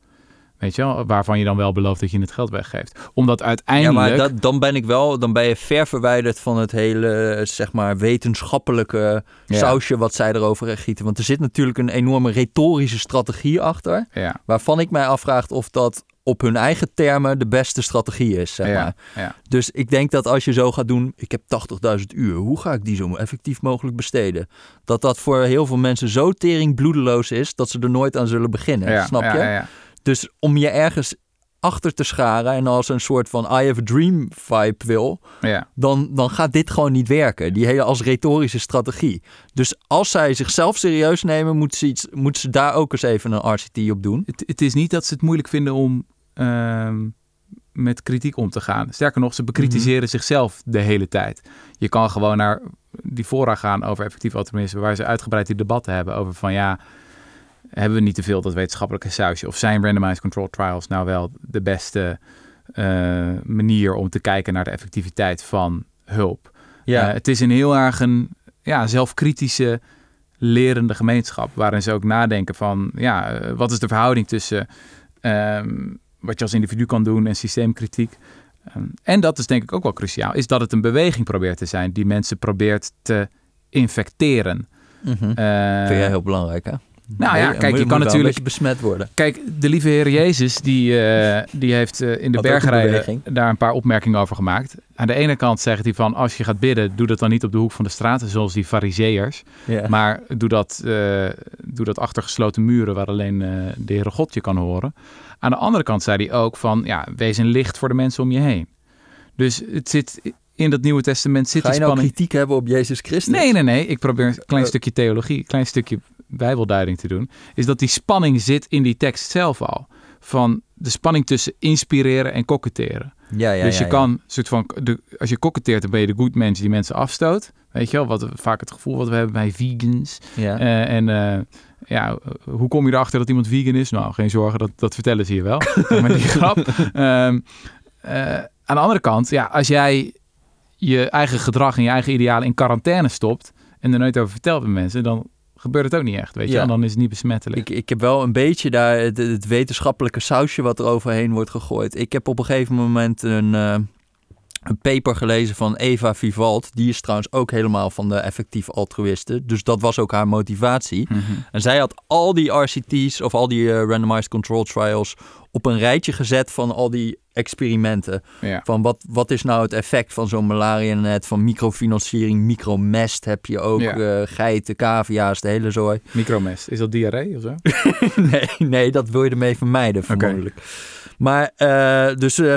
Weet je wel, waarvan je dan wel belooft dat je het geld weggeeft. Omdat uiteindelijk... Ja, maar dat, dan ben ik wel, dan ben je ver verwijderd van het hele, zeg maar, wetenschappelijke Ja. sausje wat zij erover gieten. Want er zit natuurlijk een enorme retorische strategie achter, Ja, waarvan ik mij afvraag of dat op hun eigen termen de beste strategie is, zeg maar. ja, ja. Dus ik denk dat als je zo gaat doen, ik heb 80.000 uur, hoe ga ik die zo effectief mogelijk besteden? Dat dat voor heel veel mensen zo tering bloedeloos is, dat ze er nooit aan zullen beginnen, ja, snap ja, je? Dus om je ergens achter te scharen en als een soort van I have a dream vibe wil, ja. dan, dan gaat dit gewoon niet werken. Die hele als retorische strategie. Dus als zij zichzelf serieus nemen, moeten ze, iets, moeten ze daar ook eens even een RCT op doen. Het, het is niet dat ze het moeilijk vinden om ehm, met kritiek om te gaan. Sterker nog, ze bekritiseren Mhm. zichzelf de hele tijd. Je kan gewoon naar die fora gaan over effectief altruïsme, waar ze uitgebreid die debatten hebben over van ja, hebben we niet te veel dat wetenschappelijke sausje? Of zijn randomized controlled trials nou wel de beste eh, manier om te kijken naar de effectiviteit van hulp? Ja, Eh, het is een heel erg een ja, zelfkritische, lerende gemeenschap. Waarin ze ook nadenken van, ja, eh, wat is de verhouding tussen ehm, wat je als individu kan doen en systeemkritiek. Ehm, en dat is denk ik ook wel cruciaal, is dat het een beweging probeert te zijn die mensen probeert te infecteren. Mhm. Vind jij heel belangrijk, hè? Nou ja, kijk, je kan natuurlijk besmet worden. Kijk, de lieve Heer Jezus, die, eh, die heeft eh, in de bergrijden beweging. daar een paar opmerkingen over gemaakt. Aan de ene kant zegt hij van, als je gaat bidden, doe dat dan niet op de hoek van de straat, zoals die fariseërs. Maar doe dat, eh, doe dat achter gesloten muren, waar alleen eh, de Heere God je kan horen. Aan de andere kant zei hij ook van, ja, wees een licht voor de mensen om je heen. Dus het zit in dat Nieuwe Testament zit Ga je nou spanning. kritiek hebben op Jezus Christus? Nee, nee, nee. Ik probeer een klein stukje theologie, een klein stukje bijbelduiding te doen. Is dat die spanning zit in die tekst zelf al. Van de spanning tussen inspireren en koketteren. Ja, ja, dus je ja, kan, soort van, de, als je koketteert, dan ben je de good mens die mensen afstoot. Weet je wel, wat vaak het gevoel wat we hebben bij vegans. Ja. Eh, en eh, ja, hoe kom je erachter dat iemand vegan is? Nou, geen zorgen, dat, dat vertellen ze je wel. maar die grap. Ehm, eh, aan de andere kant, ja, als jij je eigen gedrag en je eigen idealen in quarantaine stopt en er nooit over vertelt met mensen, dan gebeurt het ook niet echt, weet je Ja. wel. Dan is het niet besmettelijk. Ik, ik heb wel een beetje daar het, het wetenschappelijke sausje wat er overheen wordt gegooid. Ik heb op een gegeven moment een, eh, een paper gelezen van Eva Vivald. Die is trouwens ook helemaal van de effectief altruïsten. Dus dat was ook haar motivatie. Mhm. En zij had al die RCT's of al die eh, randomized control trials op een rijtje gezet van al die experimenten. Ja. Van wat, wat is nou het effect van zo'n malaria-net, van microfinanciering, micromest heb je ook, Ja. eh, geiten, cavia's, de hele zooi. Micromest, is dat diarree of zo? nee, nee, dat wil je ermee vermijden, vermoedelijk. Maar eh, dus eh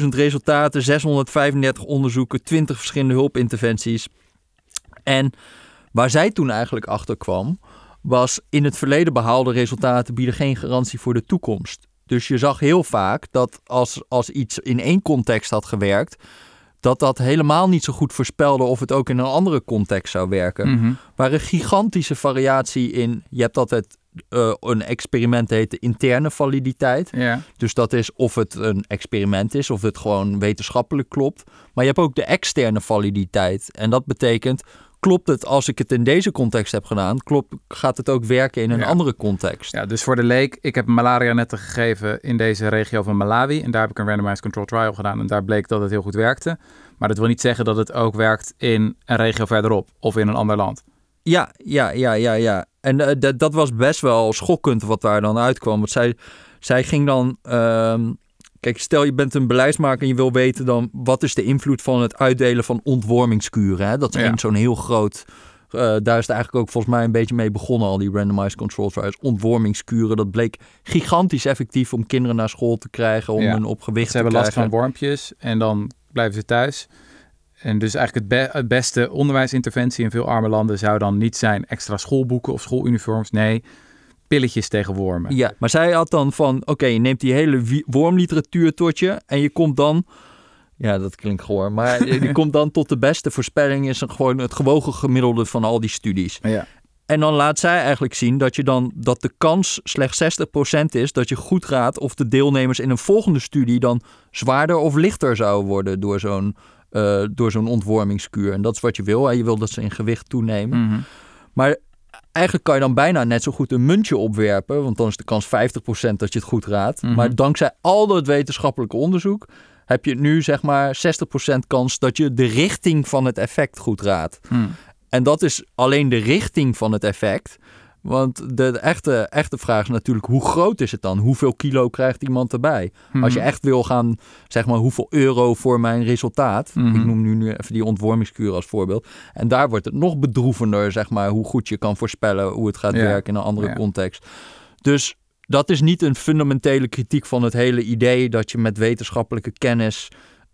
15.000 resultaten, 635 onderzoeken, 20 verschillende hulpinterventies. En waar zij toen eigenlijk achter kwam, was in het verleden behaalde resultaten bieden geen garantie voor de toekomst. Dus je zag heel vaak dat als, als iets in één context had gewerkt, dat dat helemaal niet zo goed voorspelde of het ook in een andere context zou werken Mhm. waar een gigantische variatie in. Je hebt altijd eh, een experiment heet de interne validiteit. Ja. Dus dat is of het een experiment is, of het gewoon wetenschappelijk klopt. Maar je hebt ook de externe validiteit. En dat betekent, klopt het als ik het in deze context heb gedaan, klopt, gaat het ook werken in een Ja. andere context. Ja, dus voor de leek, ik heb malaria netten gegeven in deze regio van Malawi. En daar heb ik een randomized control trial gedaan. En daar bleek dat het heel goed werkte. Maar dat wil niet zeggen dat het ook werkt in een regio verderop of in een ander land. Ja, ja, ja, ja, ja. En eh, dat- dat was best wel schokkend wat daar dan uitkwam. Want zij, zij ging dan... ehm, kijk, stel je bent een beleidsmaker en je wil weten dan... wat is de invloed van het uitdelen van ontwormingskuren. Hè? Dat is Ja. zo'n heel groot... eh, daar is het eigenlijk ook volgens mij een beetje mee begonnen, al die randomized control trials. Ontwormingskuren, dat bleek gigantisch effectief om kinderen naar school te krijgen, om Ja. hun op gewicht Ze hebben te last krijgen. van wormpjes en dan blijven ze thuis. En dus eigenlijk het, be- het beste onderwijsinterventie in veel arme landen zou dan niet zijn extra schoolboeken of schooluniforms. Nee, pilletjes tegen wormen. Ja, maar zij had dan van, oké, je neemt die hele wormliteratuur tot je en je komt dan Ja, dat klinkt goor. Maar die komt dan tot de beste voorspelling, is gewoon het gewogen gemiddelde van al die studies. Ja. En dan laat zij eigenlijk zien dat, je dan, dat de kans slechts 60% is dat je goed raadt of de deelnemers in een volgende studie dan zwaarder of lichter zouden worden door zo'n uh, door zo'n ontwormingskuur. En dat is wat je wil. Hè? Je wil dat ze in gewicht toenemen. Mhm. Maar eigenlijk kan je dan bijna net zo goed een muntje opwerpen. Want dan is de kans 50% dat je het goed raadt. Mhm. Maar dankzij al dat wetenschappelijke onderzoek heb je nu zeg maar 60% kans dat je de richting van het effect goed raadt. Hm. En dat is alleen de richting van het effect. Want de, de echte, echte vraag is natuurlijk, hoe groot is het dan? Hoeveel kilo krijgt iemand erbij? Mhm. Als je echt wil gaan, zeg maar, hoeveel euro voor mijn resultaat. Mhm. Ik noem nu, nu even die ontwormingskuur als voorbeeld. En daar wordt het nog bedroevender, zeg maar, hoe goed je kan voorspellen hoe het gaat Ja. werken in een andere Ja. context. Dus dat is niet een fundamentele kritiek van het hele idee dat je met wetenschappelijke kennis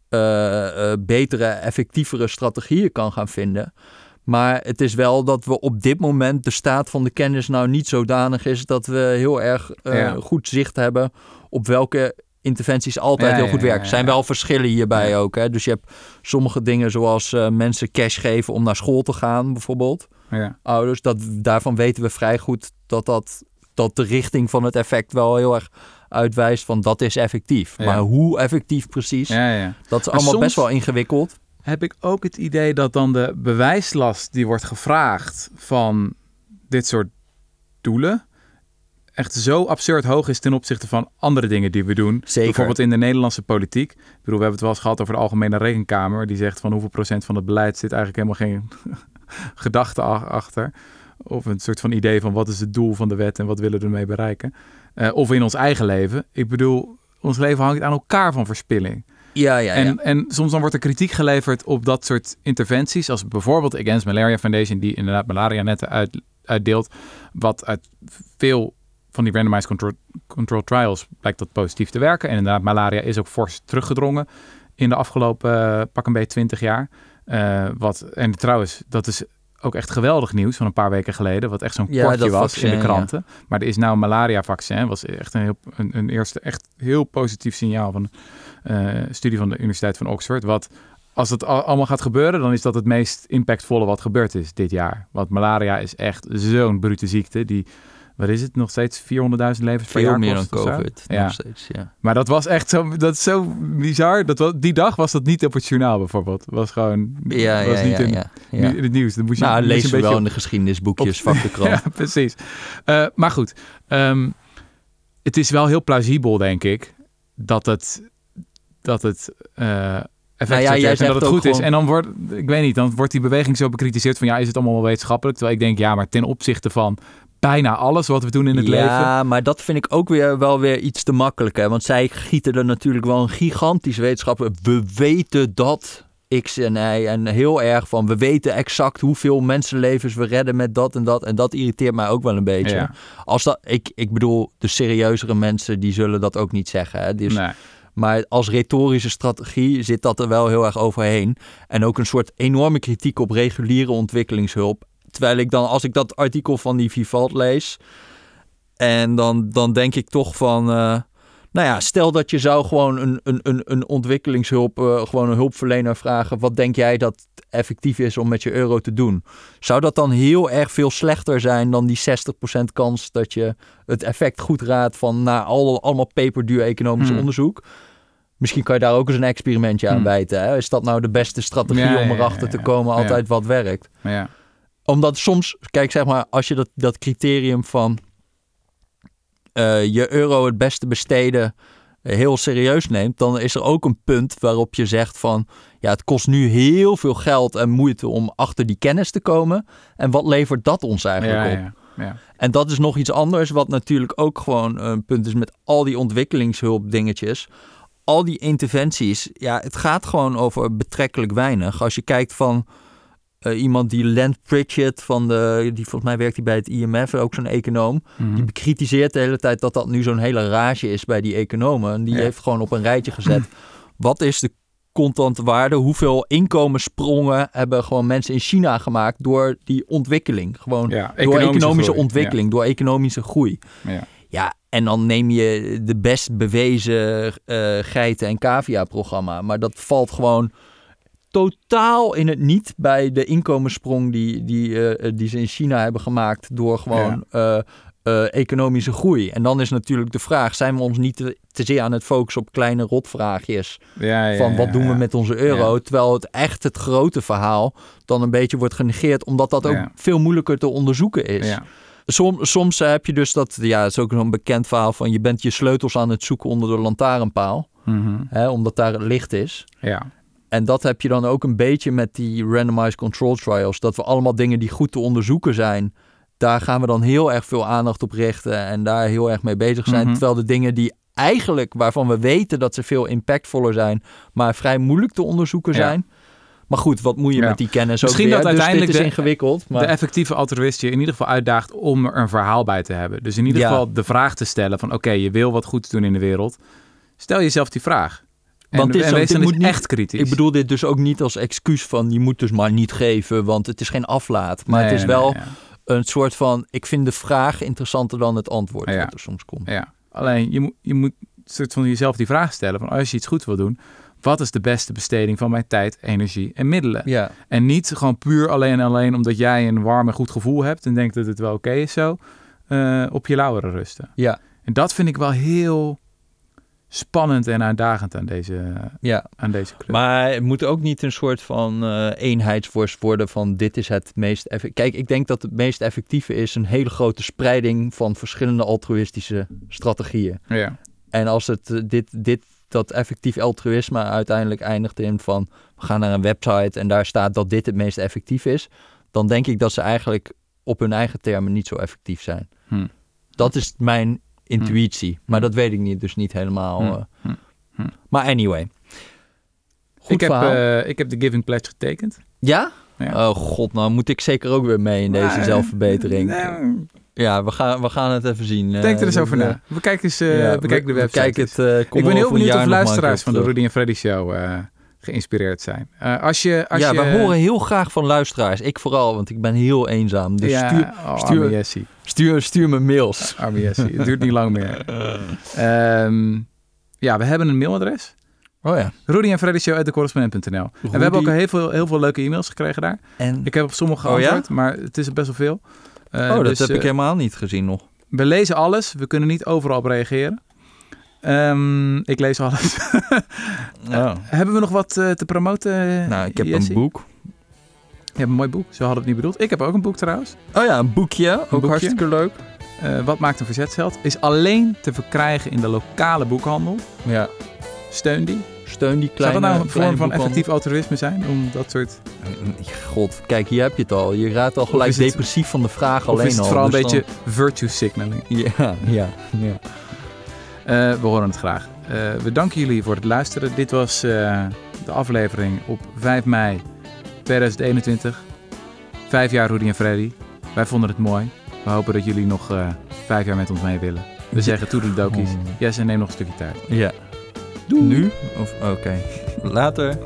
eh, eh, betere, effectievere strategieën kan gaan vinden. Maar het is wel dat we op dit moment de staat van de kennis nou niet zodanig is dat we heel erg eh, Ja. goed zicht hebben op welke interventies altijd Ja, heel goed ja, werken. Er zijn wel verschillen hierbij ook. Hè? Dus je hebt sommige dingen zoals eh, mensen cash geven om naar school te gaan bijvoorbeeld. Ja. Ouders, dat, daarvan weten we vrij goed dat, dat, dat de richting van het effect wel heel erg uitwijst van dat is effectief. Maar hoe effectief precies, Ja, ja. dat is Maar allemaal soms- best wel ingewikkeld. Heb ik ook het idee dat dan de bewijslast die wordt gevraagd van dit soort doelen echt zo absurd hoog is ten opzichte van andere dingen die we doen. Zeker. Bijvoorbeeld in de Nederlandse politiek. Ik bedoel, we hebben het wel eens gehad over de Algemene Rekenkamer. Die zegt van hoeveel procent van het beleid zit eigenlijk helemaal geen gedachte achter. Of een soort van idee van wat is het doel van de wet en wat willen we ermee bereiken. Eh, of in ons eigen leven. Ik bedoel, ons leven hangt aan elkaar van verspilling. Ja, ja, ja. En, en soms dan wordt er kritiek geleverd op dat soort interventies. Als bijvoorbeeld Against Malaria Foundation, die inderdaad malaria netten uit, uitdeelt. Wat uit veel van die randomized control, control trials blijkt dat positief te werken. En inderdaad, malaria is ook fors teruggedrongen in de afgelopen eh, pak een beetje 20 jaar. Eh, wat, en trouwens, dat is ook echt geweldig nieuws van een paar weken geleden. Wat echt zo'n Ja, kortje was vaccin, in de ja. kranten. Maar er is nou een malaria vaccin. Was echt een, heel, een, een eerste echt heel positief signaal van studie van de Universiteit van Oxford. Wat als het al- allemaal gaat gebeuren, dan is dat het meest impactvolle wat gebeurd is dit jaar. Want malaria is echt zo'n brute ziekte. Die, wat is het, nog steeds 400.000 levens per jaar meer dan kost? COVID. Ja. Nog steeds, ja. Maar dat was echt zo, dat is zo bizar. Dat was, die dag was dat niet op het journaal bijvoorbeeld. Was gewoon, Ja, was ja, niet ja, in, ja, het nieuws. Dan moest je, Nou, je lees we wel beetje in de geschiedenisboekjes, vak de krant. ja, precies. Eh, maar goed, ehm, het is wel heel plausibel, denk ik, dat het, dat het eh effect Nou ja, heeft jij en dat het goed is. En dan wordt, ik weet niet, dan wordt die beweging zo bekritiseerd van ja, is het allemaal wel wetenschappelijk? Terwijl ik denk, ja, maar ten opzichte van bijna alles wat we doen in het leven. Ja, maar dat vind ik ook weer wel weer iets te makkelijk. Hè? Want zij gieten er natuurlijk wel een gigantisch wetenschap. We weten dat X en Y. En heel erg van, we weten exact hoeveel mensenlevens we redden met dat en dat. En dat irriteert mij ook wel een beetje. Ja. Als dat, ik, ik bedoel, de serieuzere mensen, die zullen dat ook niet zeggen. Hè? Dus, Nee. Maar als retorische strategie zit dat er wel heel erg overheen. En ook een soort enorme kritiek op reguliere ontwikkelingshulp. Terwijl ik dan, als ik dat artikel van die Vivalt lees. En dan, dan denk ik toch van. eh, nou ja, stel dat je zou gewoon een, een, een, een ontwikkelingshulp, eh, gewoon een hulpverlener vragen. Wat denk jij dat effectief is om met je euro te doen? Zou dat dan heel erg veel slechter zijn dan die 60% kans dat je het effect goed raadt van na al, allemaal peperduur economisch Hmm. onderzoek? Misschien kan je daar ook eens een experimentje aan Hmm. wijten. Hè? Is dat nou de beste strategie Ja, om erachter ja, te komen, altijd wat werkt? Omdat soms, kijk zeg maar, als je dat, dat criterium van eh, je euro het beste besteden eh, heel serieus neemt, dan is er ook een punt waarop je zegt van, ja, het kost nu heel veel geld en moeite om achter die kennis te komen. En wat levert dat ons eigenlijk Ja, op? ja, ja. En dat is nog iets anders, wat natuurlijk ook gewoon een punt is met al die ontwikkelingshulp dingetjes. Al die interventies, ja, het gaat gewoon over betrekkelijk weinig. Als je kijkt van eh, iemand die Len Pritchett van de, die volgens mij werkt hij bij het IMF, ook zo'n econoom. Mhm. Die bekritiseert de hele tijd dat dat nu zo'n hele rage is bij die economen. En die Ja. heeft gewoon op een rijtje gezet. Wat is de contante waarde? Hoeveel inkomenssprongen hebben gewoon mensen in China gemaakt door die ontwikkeling? Gewoon Ja, door economische groei. ontwikkeling, door economische groei. Ja. Ja. Ja, En dan neem je de best bewezen eh, geiten- en cavia-programma. Maar dat valt gewoon totaal in het niet bij de inkomenssprong die, die, eh, die ze in China hebben gemaakt door gewoon eh, eh, economische groei. En dan is natuurlijk de vraag, zijn we ons niet te, te zeer aan het focussen op kleine rotvraagjes Ja, ja, van wat ja, doen we met onze euro, terwijl het echt het grote verhaal dan een beetje wordt genegeerd, omdat dat ook veel moeilijker te onderzoeken is. Som, soms eh, heb je dus dat, ja, het is ook zo'n bekend verhaal van je bent je sleutels aan het zoeken onder de lantaarnpaal, Mhm. hè, omdat daar het licht is. ja. En dat heb je dan ook een beetje met die randomized control trials. Dat we allemaal dingen die goed te onderzoeken zijn, daar gaan we dan heel erg veel aandacht op richten en daar heel erg mee bezig zijn. Mhm. Terwijl de dingen die eigenlijk, waarvan we weten dat ze veel impactvoller zijn, maar vrij moeilijk te onderzoeken Ja. zijn. Maar goed, wat moet je Ja. met die kennis Misschien ook weer? dat Dus uiteindelijk is de- ingewikkeld. Maar... de effectieve altruïst je in ieder geval uitdaagt om er een verhaal bij te hebben. Dus in ieder Ja. geval de vraag te stellen van oké, je wil wat goeds doen in de wereld. Stel jezelf die vraag. En, Want en zo, dit eens moet niet- echt kritisch. Ik bedoel dit dus ook niet als excuus van je moet dus maar niet geven, want het is geen aflaat. Maar Nee, het is nee, wel ja. een soort van, ik vind de vraag interessanter dan het antwoord Ja. wat er soms komt. Ja, alleen je moet, je moet soort van jezelf die vraag stellen van als je iets goed wil doen, wat is de beste besteding van mijn tijd, energie en middelen? Ja, En niet gewoon puur alleen en alleen omdat jij een warm en goed gevoel hebt en denkt dat het wel oké is zo, eh, op je lauweren rusten. ja, En dat vind ik wel heel spannend en uitdagend aan deze, ja. aan deze club. Maar het moet ook niet een soort van eh eenheidsworst worden van dit is het meest effectief. Kijk, ik denk dat het meest effectieve is een hele grote spreiding van verschillende altruïstische strategieën. ja. En als het eh, dit, dit, dat effectief altruïsme uiteindelijk eindigt in van we gaan naar een website en daar staat dat dit het meest effectief is, dan denk ik dat ze eigenlijk op hun eigen termen niet zo effectief zijn. Hm. Dat is mijn intuïtie, maar dat weet ik niet, dus niet helemaal. Hm. eh. Hm. Hm. Maar anyway. Goed Ik heb, eh, ik heb de Giving Pledge getekend. ja? Ja. Oh god, nou moet ik zeker ook weer mee in deze zelfverbetering. Ja, we gaan, we gaan het even zien. Denk Eh, er eens over na. We kijken, eens, eh, ja, bekijk de we- website. Bekijk eens. het. ik ben heel benieuwd of luisteraars van de Rudy en Freddy Show geïnspireerd zijn. Eh, als je, als ja, je, wij horen heel graag van luisteraars. Ik vooral, want ik ben heel eenzaam. Dus ja, stuur, oh, stuur- stuur, stuur me mails. Arme Jessie. Het duurt niet lang meer. Ehm, ja, we hebben een mailadres. Oh ja. Rudy en Freddy Show uit de correspondent.nl. En we hebben ook heel veel, heel veel leuke e-mails gekregen daar. En, Ik heb op sommige Oh ja? geantwoord, maar het is best wel veel. Eh, oh, dat dus, heb ik eh, helemaal niet gezien nog. We lezen alles. We kunnen niet overal op reageren. Ehm, ik lees alles. Oh. Hebben we nog wat eh, te promoten? Nou, ik heb een boek. Je hebt een mooi boek. Zo hadden we het niet bedoeld. Ik heb ook een boek trouwens. Oh ja, een boekje. Ook boekje. hartstikke leuk. Eh, wat maakt een verzetsheld? Is alleen te verkrijgen in de lokale boekhandel. Ja. Steun die. Steun die Zou kleine dat nou een vorm van effectief altruïsme zijn? Om dat soort... God, kijk, hier heb je het al. Je raadt al gelijk het- depressief van de vraag alleen is het al. vooral een Dus beetje virtue signaling? Ja, ja, ja. Eh, we horen het graag. Eh, we danken jullie voor het luisteren. Dit was eh, de aflevering op 5 mei 2021. Vijf jaar Rudy en Freddy. Wij vonden het mooi. We hopen dat jullie nog vijf jaar met ons mee willen. We zeggen toedeledokies. Oh. Yes, en neem nog een stukje tijd. Ja. Doei. Nu? Of, oké. Later.